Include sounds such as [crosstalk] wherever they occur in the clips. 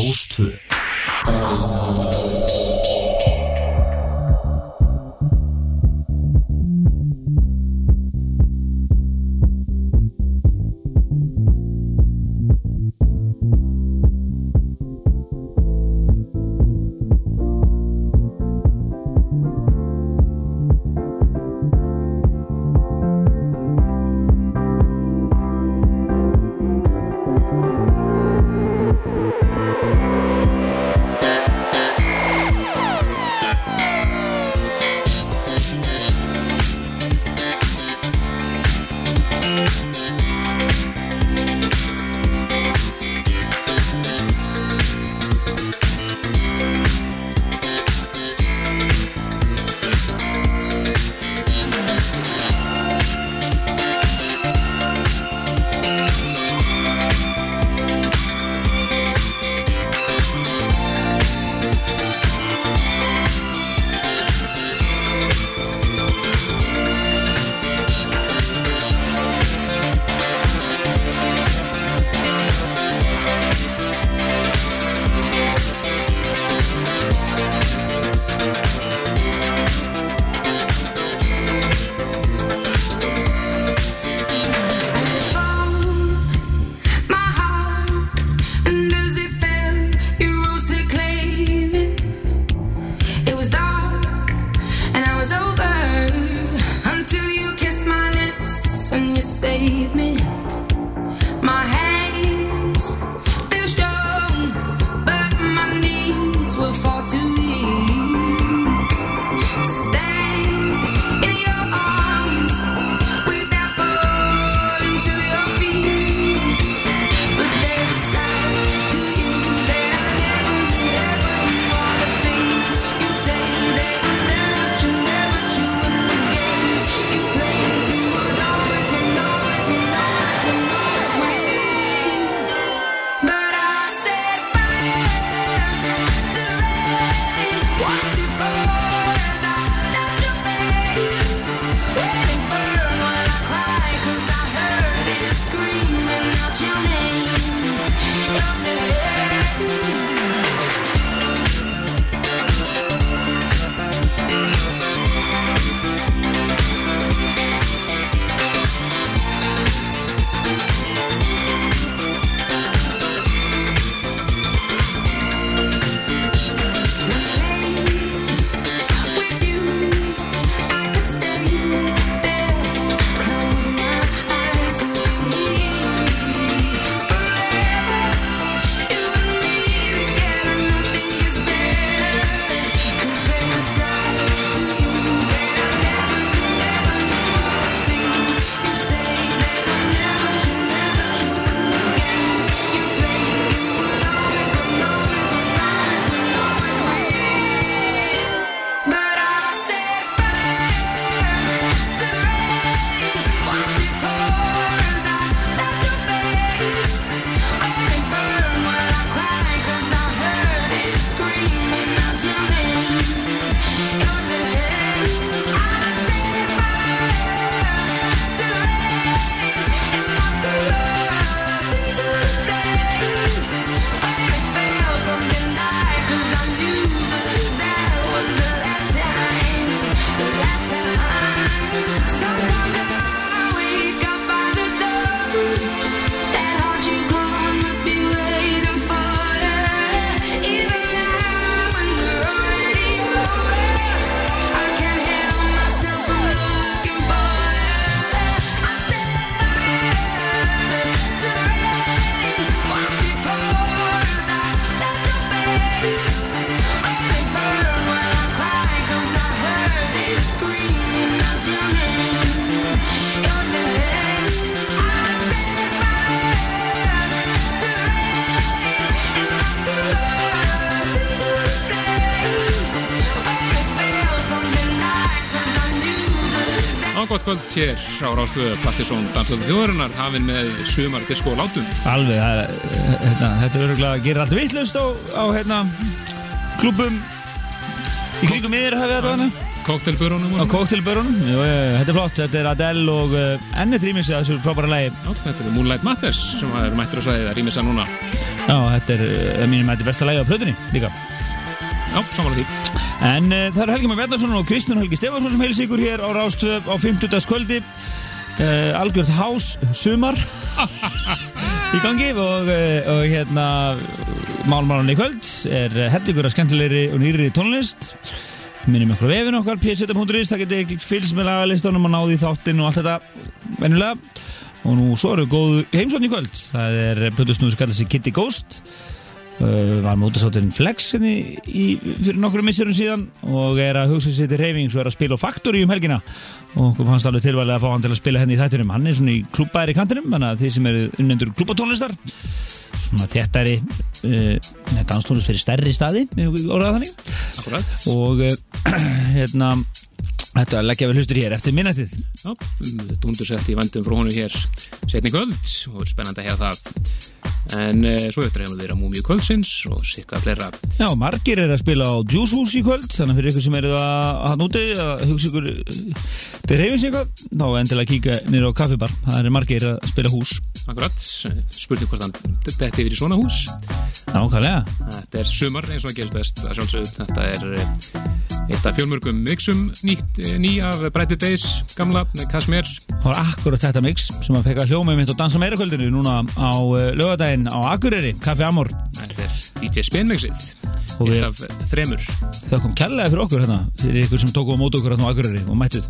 Mattísson á Rástvö hér á Rástvöðu Plattisón Danstöðu þjóðarinnar hafinn með sumar disko og látum. Alveg, það, hérna, þetta er öruglega að gera allt vittlust á, á hérna, klubum í kringum yfir hafið þetta hana koktelbörunum á kóktelbörunum? Þetta er flott, þetta er Adele og ennett rýmis að þessu frábæra lægi þetta er Moonlight Matters sem er mættur að svæði það rýmisa núna. Já, þetta er, mínum, þetta er besta lægi á plötunni líka. Já, samanlega því En uh, það er Helgi Már Bjarnason og Kristján Helgi Stefansson sem heils ykkur hér á Rástöð á 50. kvöldi uh, Algjört hás, sumar [laughs] í gangi og, uh, og hérna málmálan í kvöld er hellingur að skemmtilegri og nýri tónlist. Minnum ykkur vefin okkar pseta.is, það getur fylgst með lagalistunum og náði þáttinn og allt þetta venjulega. Og nú svo eru góð heimsókn í kvöld. Það er plötusnúður sem kallar sig Kitty Ghost uh, var mótasátturinn Flex henni í, fyrir nokkru misserum síðan og er að hugsa sér til reyfing svo er að spila á Factory um helgina. Og okkur fannst alveg tilvæglega að fá hann til að spila henni í þættunum hann er svona í klúpaðir í kantinum þannig að þið sem eru unnendur klúpatónlistar svona þéttari uh, danstónlist fyrir stærri staði og uh, [clears throat] hérna Þetta leggja vel hlustur hér eftir minnættið. Já, dúndursett í vandum frá honu hér setni kvöld og er spennandi að hefa það en e, svo eftir hefum við verið að múmi í kvöldsins og sikka flera Já, margir er að spila á Juice House í kvöld þannig fyrir ykkur sem eru að hann úti að hugsa ykkur til reyfins ykkur þá endilega kíka nýra á kaffibar. Það er margir að spila hús. Akkurat, spurning hvort hann detti yfir í svona hús. Nákvæmlega. Þetta er sumar eins og að gerist best að sjálfsögðu. Þetta er eitt af fjölmörgum mixum nýtt, ný af Brighter Days gamla, Kasmér Það var akkurat þetta mix sem að fekka hljómið mitt og dansa meira kvöldinu núna á lögadaginn á Akureyri, Kaffi Amor. Þetta er DJ Spinmixið eitt af þremur. Það kom kærlega fyrir okkur hérna fyrir ykkur sem tóku á móti okkur hérna á Akureyri og mættuð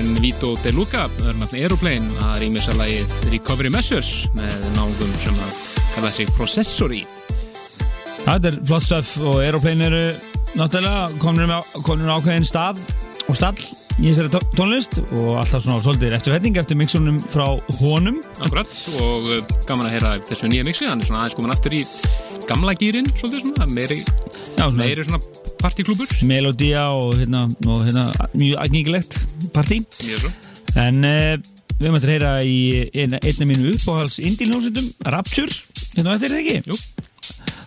en Vito De Luca, örnafn Aeroplane, að rýmisa lagið Recovery Measures með náungum sem að kalla sig Processori. Það er flott stöf og Aeroplane eru náttúrulega komin með ákveðin stað og stall í þessari tó- tónlist og alltaf svona svolítið eftirfætning eftir mixunum frá honum Akkurat, og uh, gaman að heyra þessu nýja mixi, hann er svona aðeins komin aftur í gamla gýrin, svolítið svona, meiri, Já, svona meiri svona partíklúbur. melodía og hérna, og hérna mjög aðgengilegt partí en uh, við höfum að heyra í einna, einna mínu uppáhals indílnjósutum Rapture, hérna þetta er það ekki? Jú,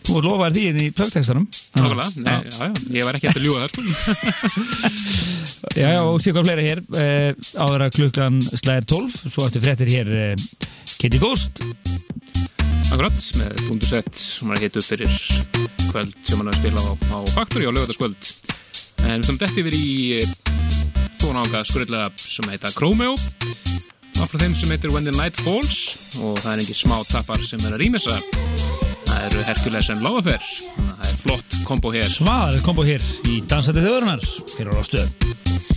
þú var lofaðir því hérna í plögtekstanum nákvæmlega, ég var ekki eftir að það, sko. [laughs] Já, já, og sé hvað fleira hér. Uh, áður að klukkan slæðir 12 svo eftir fréttir hér uh, Kitty Ghost. Akkurat, með búndusett sem er hitt upp fyrir kvöld sem hann er að spila á, á Factory á lögataskvöld. En við þum dætt yfir í tónanga skurðlega sem heita Chromeo. Og frá þeim sem heitir When the Night Falls. Og það er engin smá tapar sem er að rýmessa. Það eru Hercules en að það er flott kombo hér. Svaðar kombo hér í Dansætti þjóðurinnar hér á Rástöð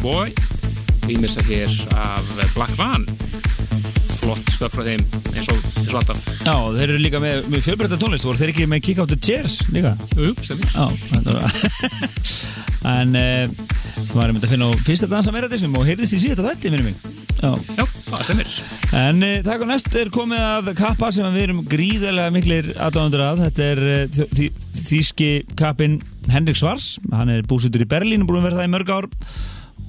Boy. Rýmissa hér af Black Van. Flott stöf frá þeim eins og, eins og alltaf. Já, þeir eru líka með, með fjölbreytta tónlist. Voru þeir ekki með Kick Out the Chairs líka? Jú, stemir [laughs] En það var einmitt að finna á fyrsta dansa meira þessum og heyrðist í síðan þetta, minnum mig Já, Já, það stemir. En uh, takk og næst er komið að kappa sem við erum gríðarlega miklir aðdánundur að. Þetta er þý, þýski kappin Henrik Svars. Hann er búsutur í Berlín og búin að vera það í mörg ár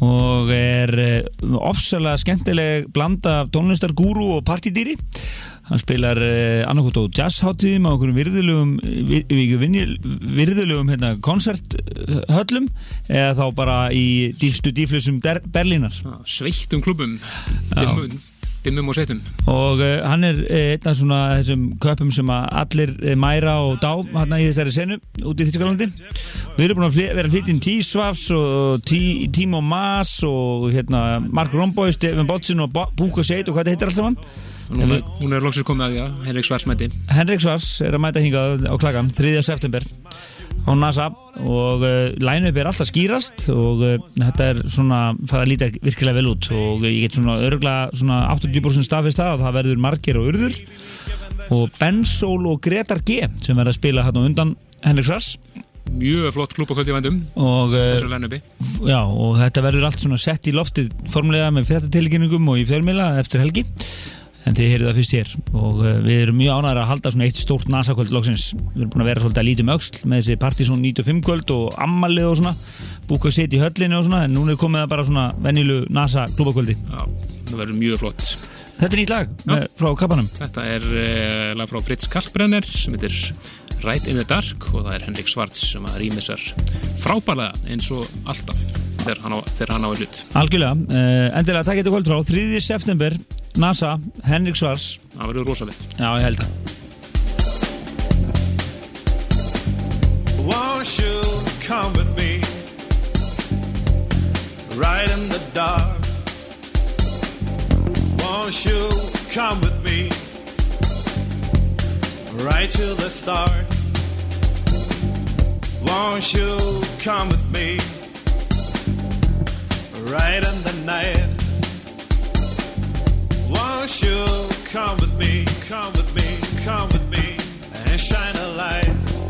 og er uh, ofsalega skemmtileg blanda af tónlistargúru og partydýri. Hann spilar uh, annarkot á jazzháttíðum á okkur virðulegum, vir, vir, virðulegum hérna, koncerthöllum eða þá bara í dýfstu dýflusum Berlínar. Sveittum klubum dimmum, dimmum og sveitum og uh, hann er uh, einn af svona þessum köpum sem að allir uh, mæra og dá hann í þessari senu út í Þýskalandi. Við erum búin að vera flytinn T-Swafs og Timo Maas og hérna Mark Romboy, Stefan Botsin og Bo Búko Seit og hvað þetta heitir alls saman. Hún er, hún er loksins komið að því að Henrik Svarsmætti Henrik Svars er að mæta hingað á klagan 3. september á NASA. Og uh, line-up er alltaf skýrast og uh, þetta er svona fara að líta virkilega vel út. Og ég get svona örgla svona 80% stafist það að það verður margir og urður. Og Ben Sol og Gretar G sem verða að spila hérna undan Henrik Svars. Mjög flott klub á kvöldi vændum og, uh, já, og þetta verður allt svona sett í loftið formulega með fréttatilkynningum og í fjölmila eftir helgi en þið heyrðu það fyrst hér. Og uh, við erum mjög ánægðar að halda svona eitt stórt NASA-kvöld loksins, við erum búin að vera svolítið að lítið um öxl með þessi Partizón 95 kvöld og ammalið og svona, búka að setja í höllinu og svona, en núna er komið það bara svona venjulu NASA-klúbakvöldi. Já, það verður mjög flott. Þetta er nýtt lag með, frá kappanum. Þetta er uh, lag frá Fritz Kalkbrenner sem heitir Right in the Dark og það er Henrik Svarts sem að rýmisar frábærlega eins og alltaf þegar hann á, þegar hann á Algjörlega, uh, endilega takk þetta kvöld frá 3. september, NASA, Henrik Svars, Það verður rosalegt já ég held að. Won't you come with me? Right in the dark. Won't you come with me? Right to the start. Won't you come with me? Right in the night. Won't you come with me? Come with me, come with me, and shine a light.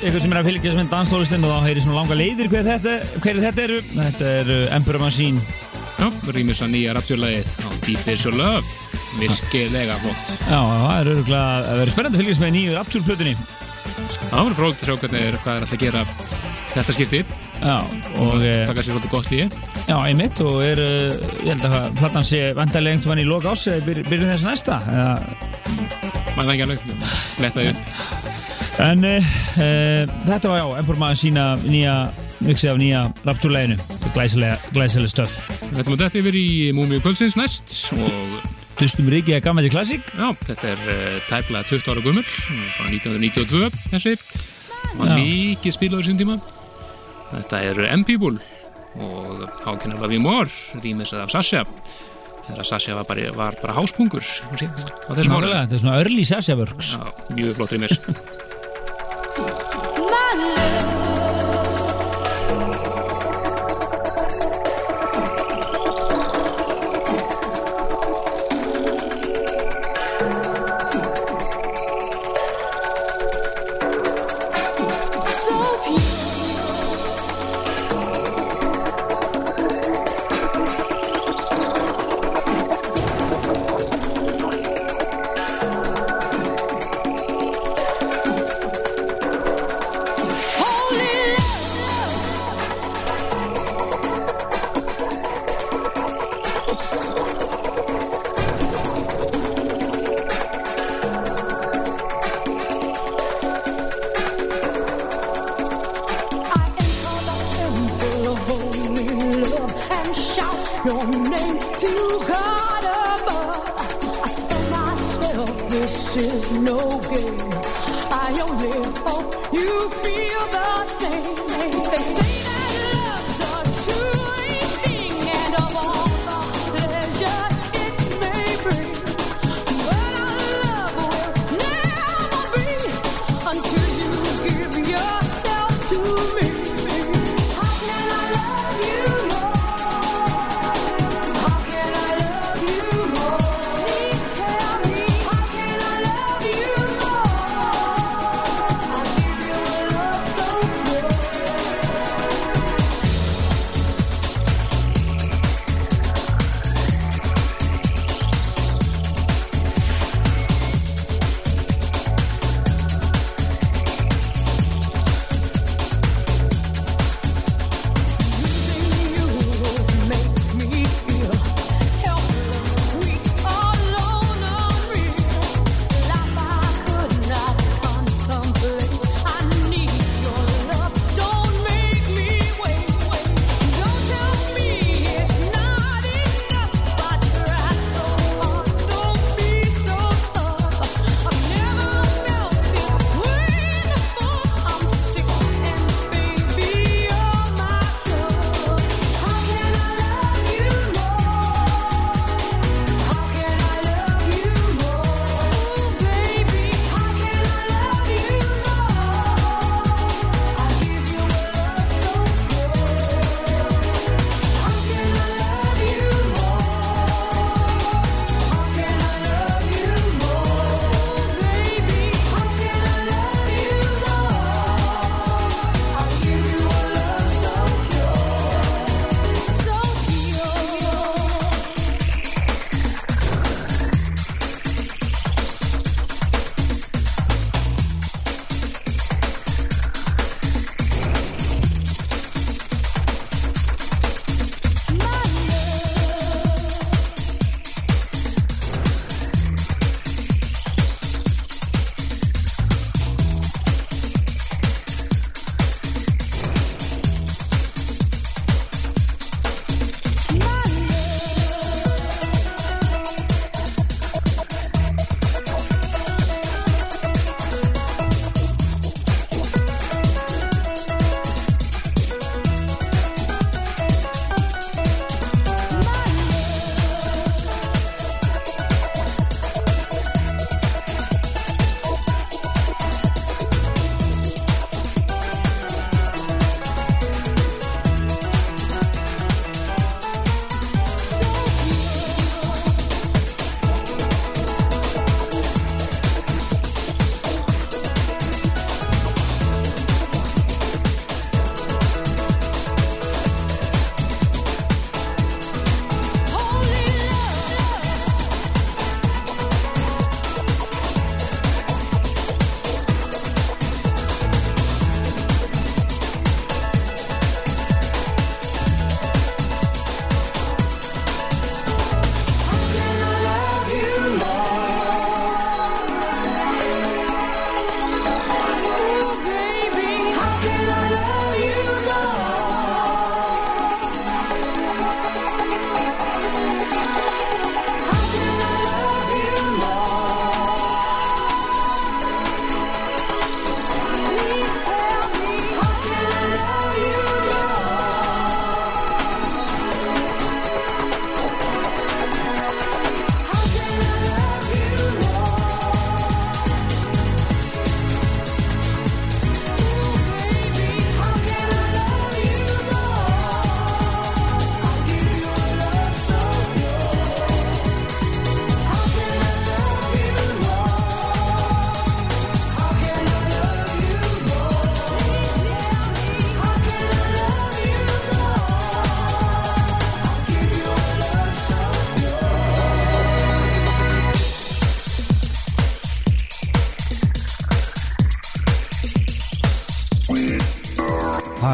Ykkur sem er að fylgjast með danstólistin og þá heyri svona langa leiðir hver þetta, hver þetta eru. Þetta er uh, Emperor Machine. Já, rýmis að nýja rapsjörlægið á Deep Is Your Love. Virkilega flott. Já, það er öruglega að vera spennandi að fylgjast með nýju rapsjörplötunni Það var frólægt að sjá hvernig er, hvað er alltaf að gera þetta skipti. Já, og eh, taka sér svolítið gott líi já, einmitt og er, uh, ég held að platan sé vantarlega einhvern veginn í loka ás eða byr- byrjun þess næsta eða, maður það ekki alveg, flettaði upp En uh, uh, þetta var já, Emperor Machine sína nýja mixið af nýja rapsjörleginu glæsilega, stöf ætlum að detta yfir í Múmiu Pölsins næst og Dustum Ríki að gammaði klassík já, þetta er uh, tæplega 20 ára gummur frá 1992 þessi. Og mikið spilaður sín tíma. Þetta er M-People og How Can I Love You More rýmisað af Sasha. Þegar Sasha var bara, var bara háspungur á þessum ára Nákvæmlega, þetta er svona early Sasha works Já, mjög flott rýmis [laughs]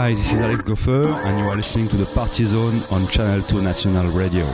Hi, this is Alex Goffer, and you are listening to the Party Zone on Channel 2 National Radio.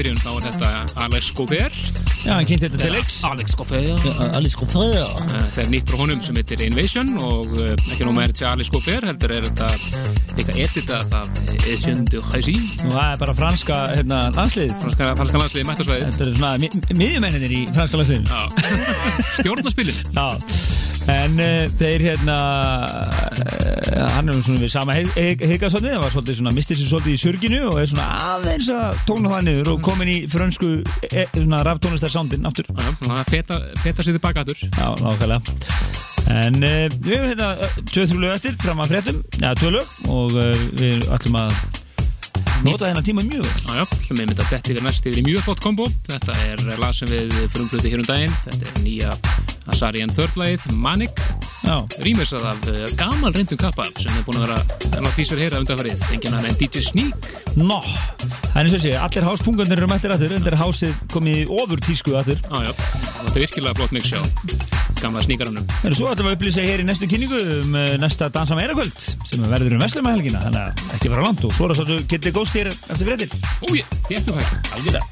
Byrjun, þá er þetta Alex Gobert. Já, hann kynnti þetta til leiks. Alex Gobert. Alice Goffer. Það er nýtt frá honum sem heitir Invasion og uh, ekki nóg með er þetta Alex Gobert, heldur er þetta líka editað af Etienne de Rézy, Og það er bara franska hérna, landslið. franska, franska landsliði mættasvæðið. Þetta eru svona mi- miðjumenninir í franska landsliðinu. Já, [laughs] stjórnaspilin. Já, en uh, þeir hérna hann er svona við sama heigasotni það var svolítið svona, mistið sér svolítið í surginu og er svona aðeins að tóna það niður og komin í frönsku e, svona raftónlistar soundin aftur það feta, feta sér tilbaka aftur. Já, nákvæmlega En uh, við hefum hérna uh, tvö þrjú lög eftir fram að fréttum, já, tvö lög og uh, við ætlum að nota þennan tíma mjög vel. Já, já, sem við mynda detti yfir næst yfir í mjög flott kombo. Þetta er lag sem við frumfluti hér um daginn. Þetta er nýja Asarian Third lagið, Manic. Já, Rýmisað af uh, gamal reyndum kappa sem er búin að vera að láta í sér heyra undanfarið. Engin hann en DJ Sneak. nó, það er eins og sé, allir háspungarnir eru mættir aftur, undir hásið komið ofur tísku. Já, já, þetta er virkilega flott mix hjá gamla sníkarannum. En svo ætlum við að upplýsa hér í næstu kynningu um uh, næsta Dansa meira kvöld sem verður um Veslum helgina, þannig að ekki vera langt og svo er það svo Kitty Ghost hér eftir fréttir. Úi, þéttu hægt.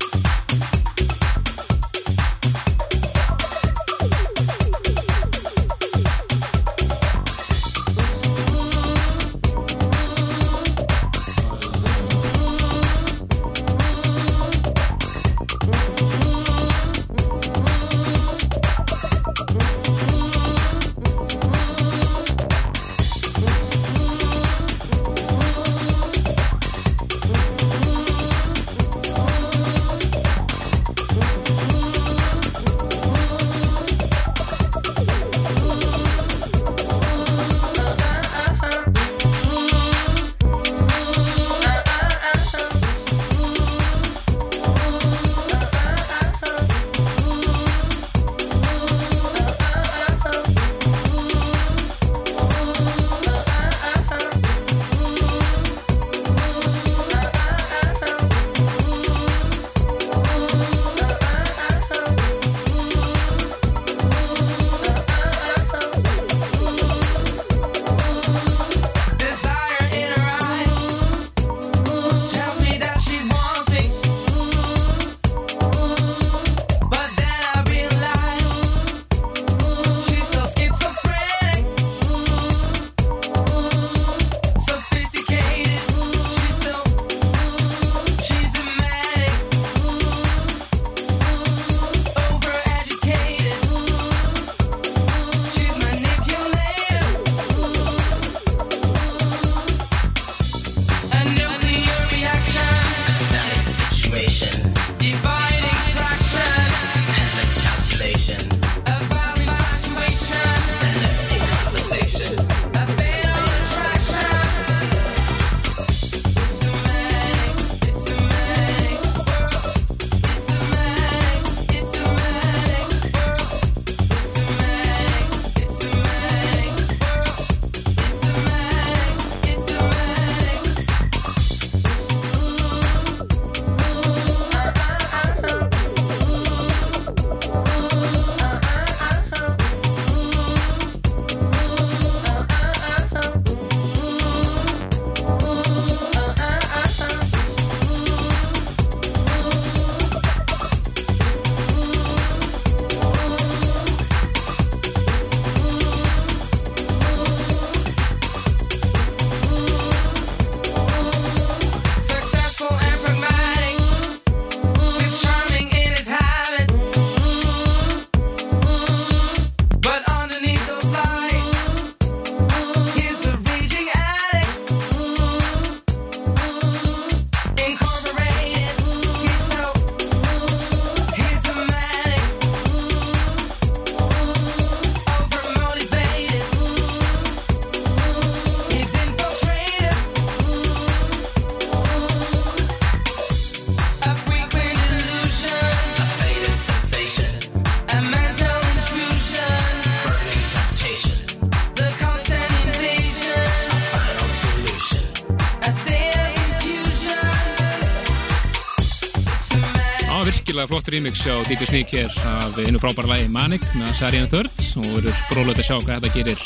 Virkilega flott remix á DJ Sneak hér af einu frábæra lagi Manic með Sarian Third og við erum frólægt að sjá hvað þetta gerir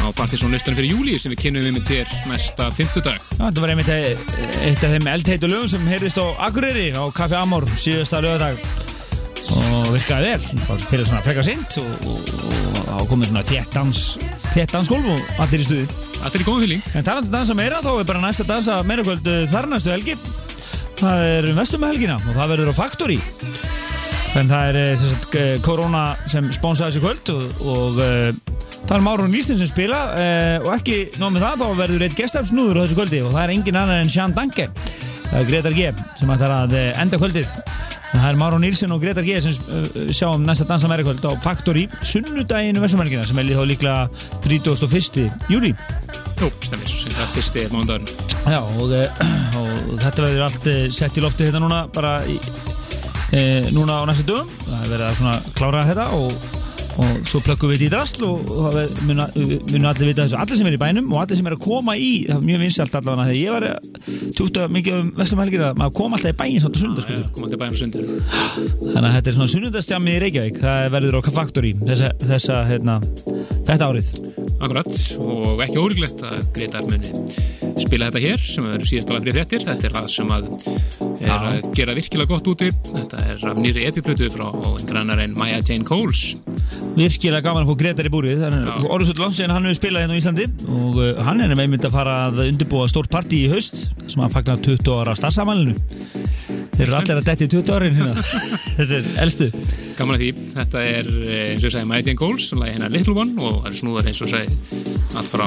á Partizón listanum fyrir júli sem við kynum við með þér næsta fimmtudag. Já, þetta var einmitt e- eitt af þeim eldheitu lögum sem heyrðist á Akureyri á Café Amor síðasta lögadag og virkaði vel. Þá fyrir svona frekar sint og, þá komið svona þétt dans þétt dansgólf og allir í stuði. Er í góðum fylling. en talandi um dansa meira þá er bara næsta dansa meira kvöld uh, þar næstu helgi það er vestum með helgina og það verður á Factory. En það er eh, sagt, eh, Corona sem sponsaði þessu kvöld og, og uh, það er Márun Nílsen sem spila og ekki nóg með það þá verður eitt gestafsnúður á þessu kvöldi og það er engin annar en Sean Danke er Gretar G sem ætlar að eh, enda kvöldið það er Márun Nílsen og Gretar G sem uh, sjáum næsta dansa meira kvöld á Factory sunnudaginu vestumhelgina sem er líklega 31. júli Jú, stemmir. Þetta er fyrsti mándagur. Já, og, eh, og þetta verður allt sett í lofti hérna núna bara í, e, núna á næstu dögum það er verið að svona klára þetta og, og svo plöggum við þetta í drasl og, það ver- munu munu allir vita þessu allir sem er í bænum og allir sem er að koma í það er mjög vinsalt allavega þegar ég var tjúkt að mikið um að maður kom alltaf í bæin samt á sundarskvöldu Komandi bæðum sundur. þannig að þetta er svona sunnudastjami í Reykjavík það verður á Factory þessa, þessa hérna, þetta árið Akkurat, og ekki órygglegt að Gretar muni spila þetta hér sem eru síðast alveg fyrir fréttir. Þetta er lag sem að er að gera virkilega gott úti. Þetta er af nýri epiplötu frá einhver annar en Maya Jane Coles. Virkilega gaman að fá Gretar í búrið. Orðsvöld Landsvegin hann hefur spilað hérna á Íslandi. Og uh, hann er með mynd að fara að undirbúa stórt partí í haust sem að fagna 20 ára starfsamalinu þeir eru allir að detti í 20 árin hérna. [laughs] Þessir elstu. Gaman að því, þetta er eh, eins og ég segi Maya Jane Coles, sem lagi hennar Little One og það er snúðar eins og segi allt frá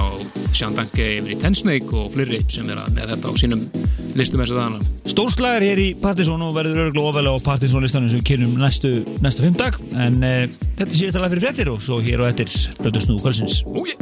Sean Danke yfir í Ten Snake og fleiri sem er að með þetta á sínum listum eins og þaðana. Stórslagar hér í Partisón og verður örgulega ofalega á Partisón listanum sem við kynum næstu, næsta fimmdag en uh, þetta er síðast alveg fyrir fréttir og svo hér og eftir blödu snúðu kvölsins Ójé!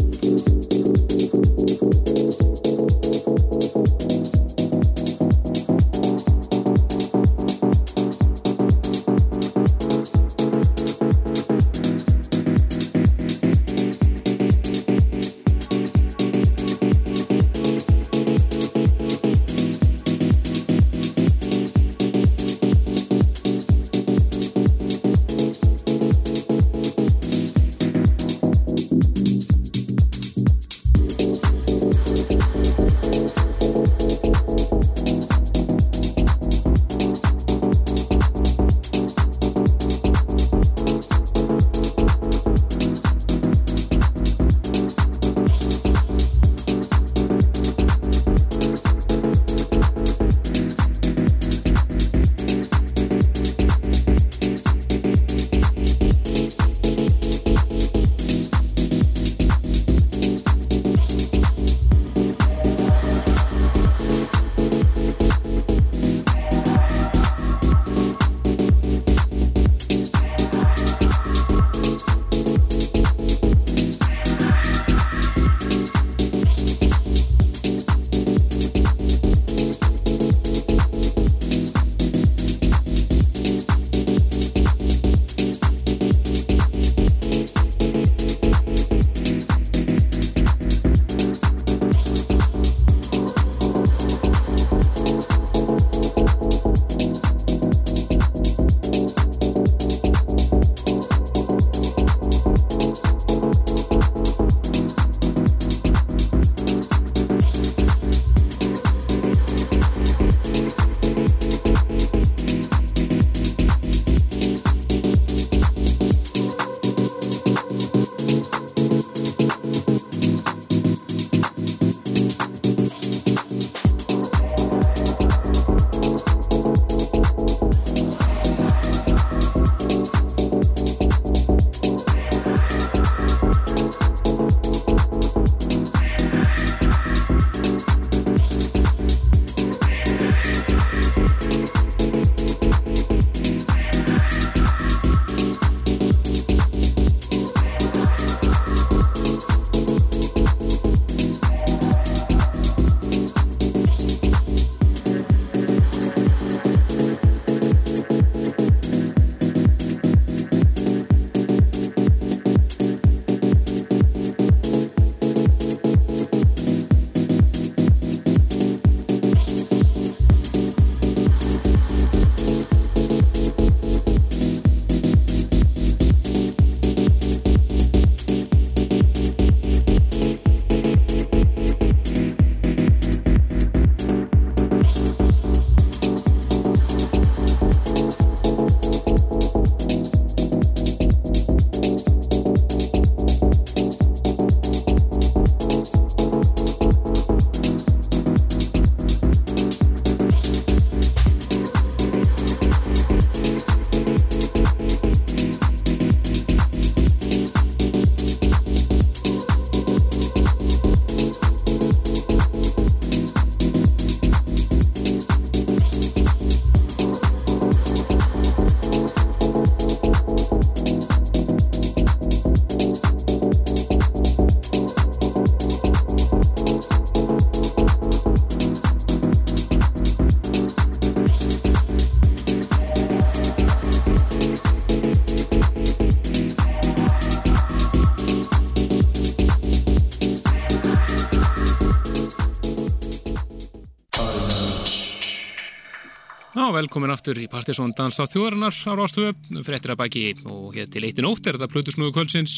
Velkomin aftur í Partisón Dans á þjóðarinnar á Rástöfu, fréttir að baki og hér til eitt í nótt er þetta Plutusnúðu kvöldsins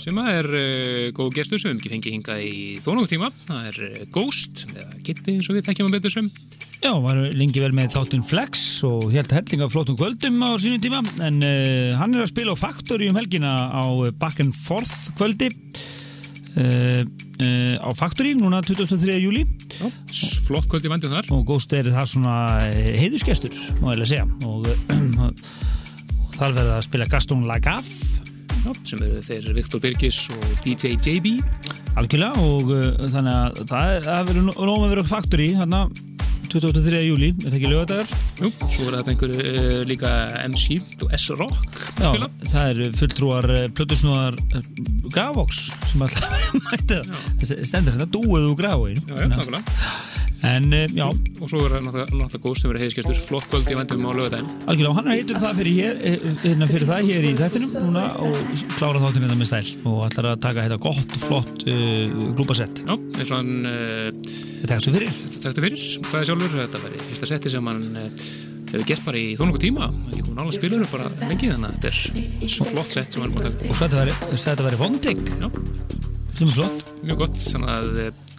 sem er uh, góð gestur sem við ekki fengið hingað í þónungu tíma. Það er uh, Ghost, eða Kitty eins og við þekkjum að betur sem. Já, var lengi vel með þáttinn Flex og helt að hellinga flottum kvöldum á sínum tíma. En uh, hann er að spila á Factory um helgina á Back and Forth kvöldi. Á Factory núna 23. júli flott kvöld í vandum þar. Og Ghost er þar svona eh, heiðusgestur, má ég segja. Og, [clears throat] og þar verða að spila Gaston Lagaffe. Já, sem eru þeir Viktor Birgis og DJ JB algjörlega og uh, þannig að það, er- það verður róma verið Factory hérna 23. júli, er það ekki lögadagur? Jú, svo er þetta einhver uh, líka M-Shield og S-Rock Já, það eru fulltrúar uh, plötusnúðar uh, Gravox sem alltaf [laughs] mæta. Það stendur hérna dúið úr Gravóin Já, já, nákvæmlega en uh, já, Og svo er það náttúrulega góð sem eru heiðskestur flott kvöld í vandum á lögadaginn algjörlega og hann er heitur það fyrir hér eh, hérna fyrir það hér í þættinum núna og klára þáttinu þetta með stæl. Og ætlar að taka þetta gott, flott uh, glúpasett, Já, eins og hann uh, þetta er fyrir. þekktu fyrir, sagði sjálfur þetta í fyrsta setti sem hann uh, hefur gert bara í þó nokkuð tíma. Ekki komin alveg spilur bara lengi þannig að þetta er flott sett sem hann er búin að taka. Og svo þetta þetta vonding Já, sem er flott. Mjög gott, þannig að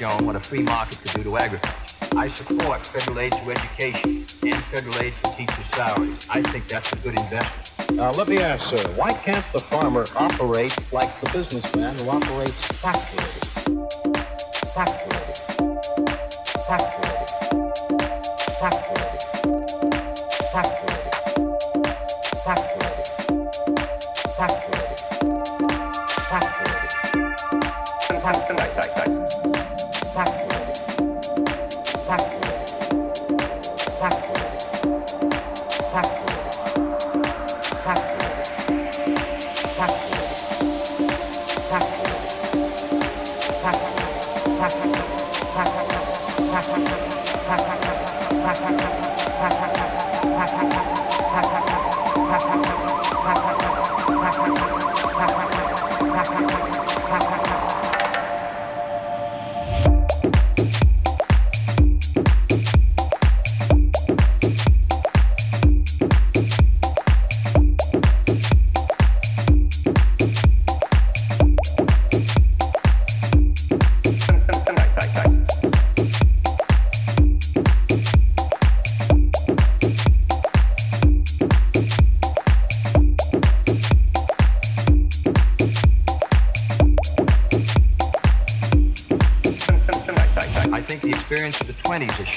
shown what a free market could do to agriculture. I support federal aid to education and federal aid for teachers' salaries. I think that's a good investment. Now, let me ask, sir, why can't the farmer operate like the businessman who operates? Factories.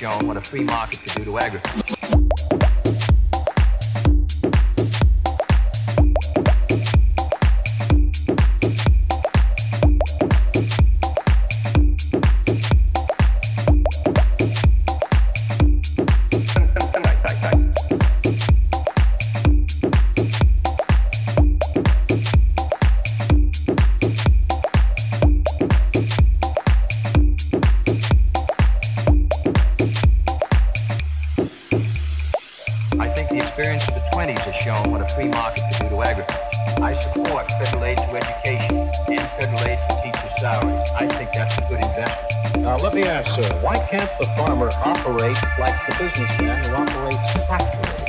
Shown what a free market could do to agriculture. The experience of the 20s has shown what a free market could do to agriculture. I support federal aid to education and federal aid for teachers' salaries. I think that's a good investment. Now, let me ask, sir, why can't the farmer operate like the businessman who operates factories?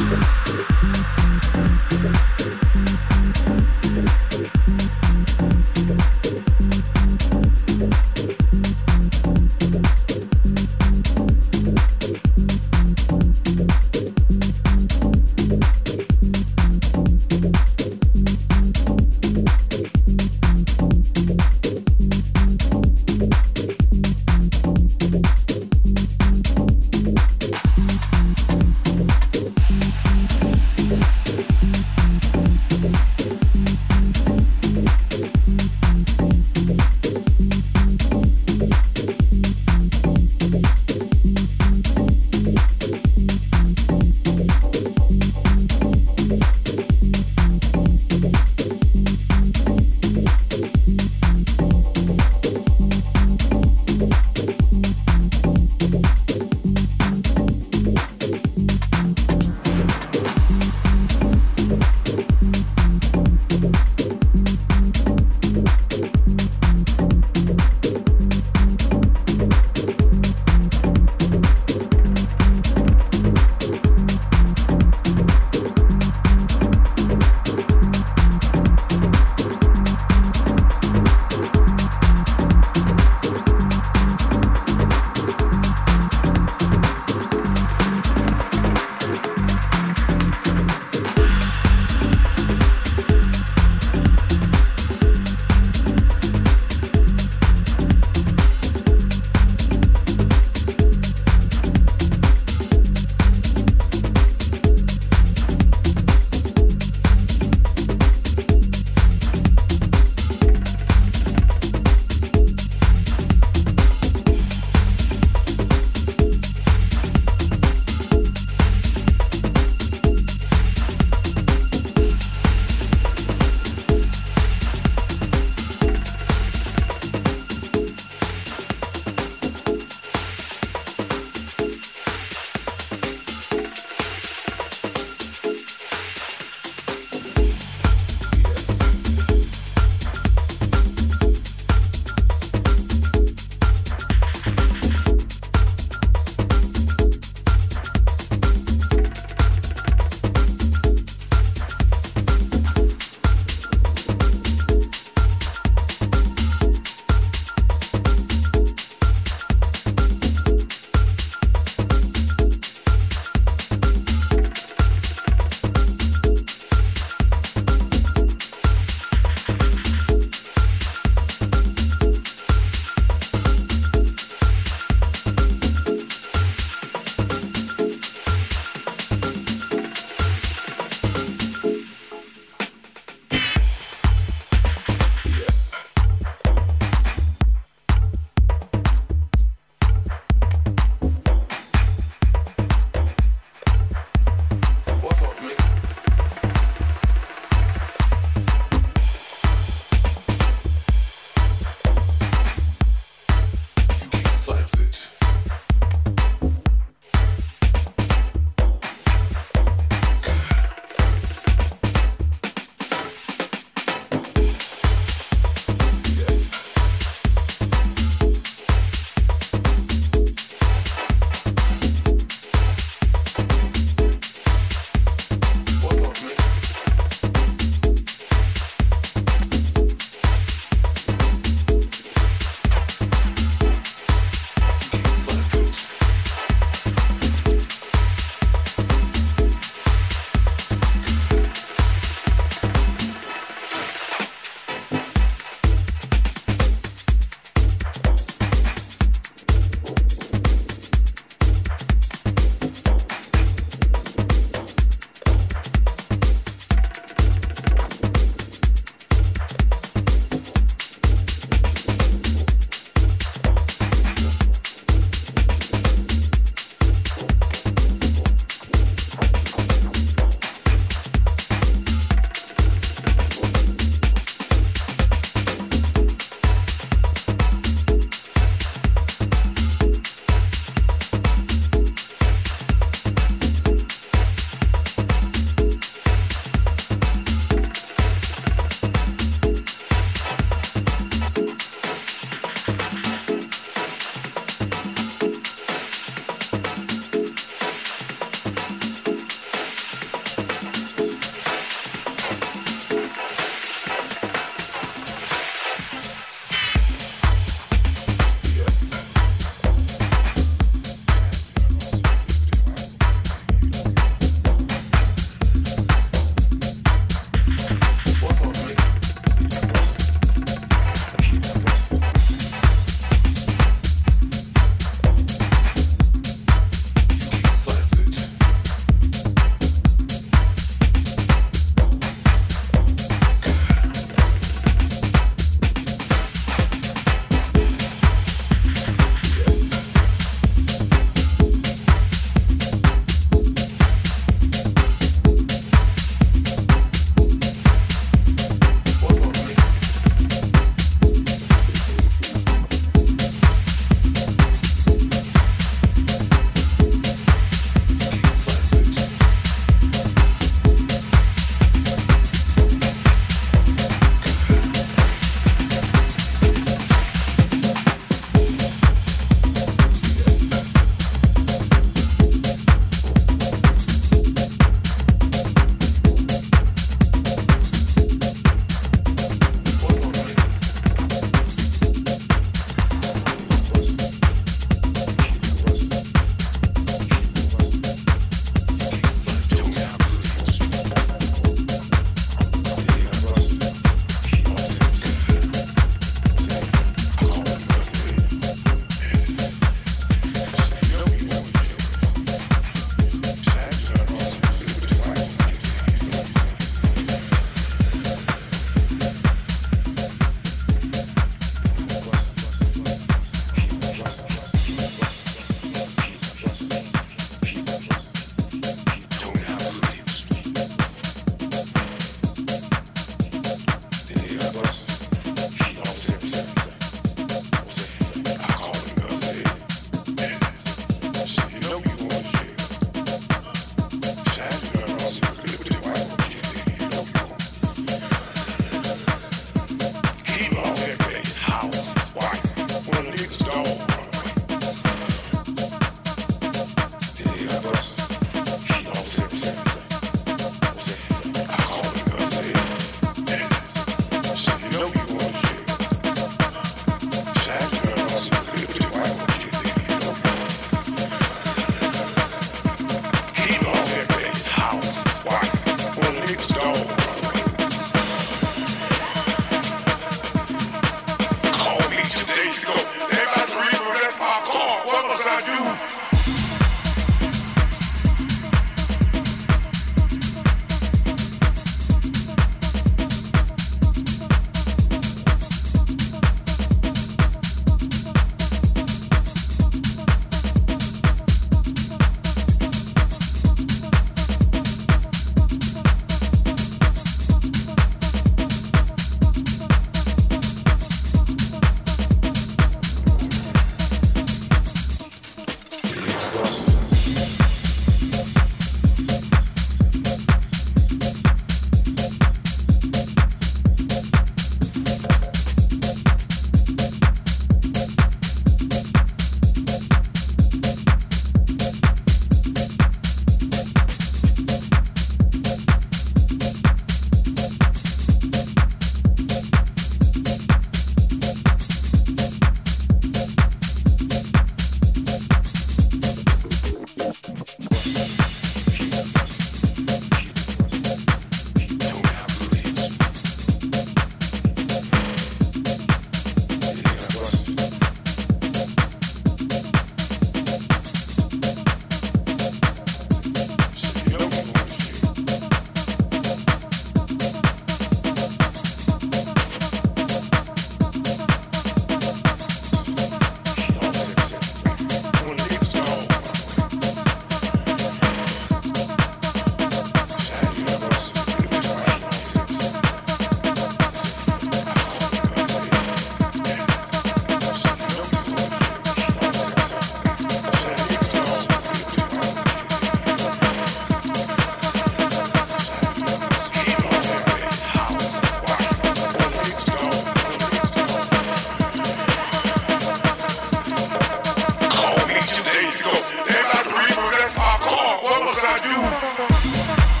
I do.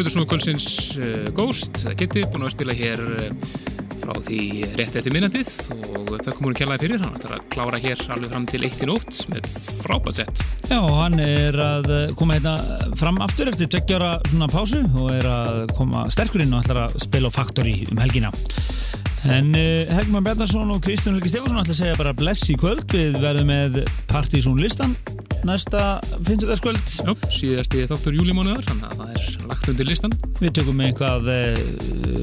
Plöður svona kvöldsins uh, Ghost, það geti búin að spila hér uh, frá því rétt eftir minnandið og það komur hún kjallaði fyrir, hann ætlar að klára hér alveg fram til 1 í nótt með frábært sett. Já, hann er að eh, koma hérna fram aftur eftir tveggjara svona pásu og er að koma sterkur inn og ætlar að spila á Factory um helgina. En Helgman Bjarnarsson og Kristján Helgi Stefansson ætla að segja bara bless í kvöld. Við verðum með Partizón listan næsta 50. kvöld. Já, síðasti þáttur júlimónuðar, undir listan. Við tökum eitthvað uh,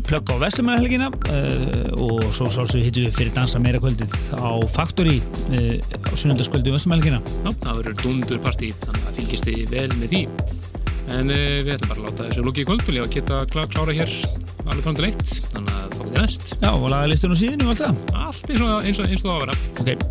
plögg á Vestlumæðarhelgina uh, og svo sálsum við hittum við fyrir dansa meira kvöldið á Factory uh, á sunnundaskvöldi um Vestlumæðarhelgina. Já, það verður dundur partí, þannig að fylgist þið vel með því. En við ætlum bara að láta þessu lóki í kvöld og geta klá, klára hér alveg fram til eitt, þannig að þá getur næst. Já, og laga listunum síðinu og allt það. Allt eins og, eins og, eins og það á að vera. Ok.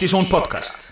Partisón Podcast.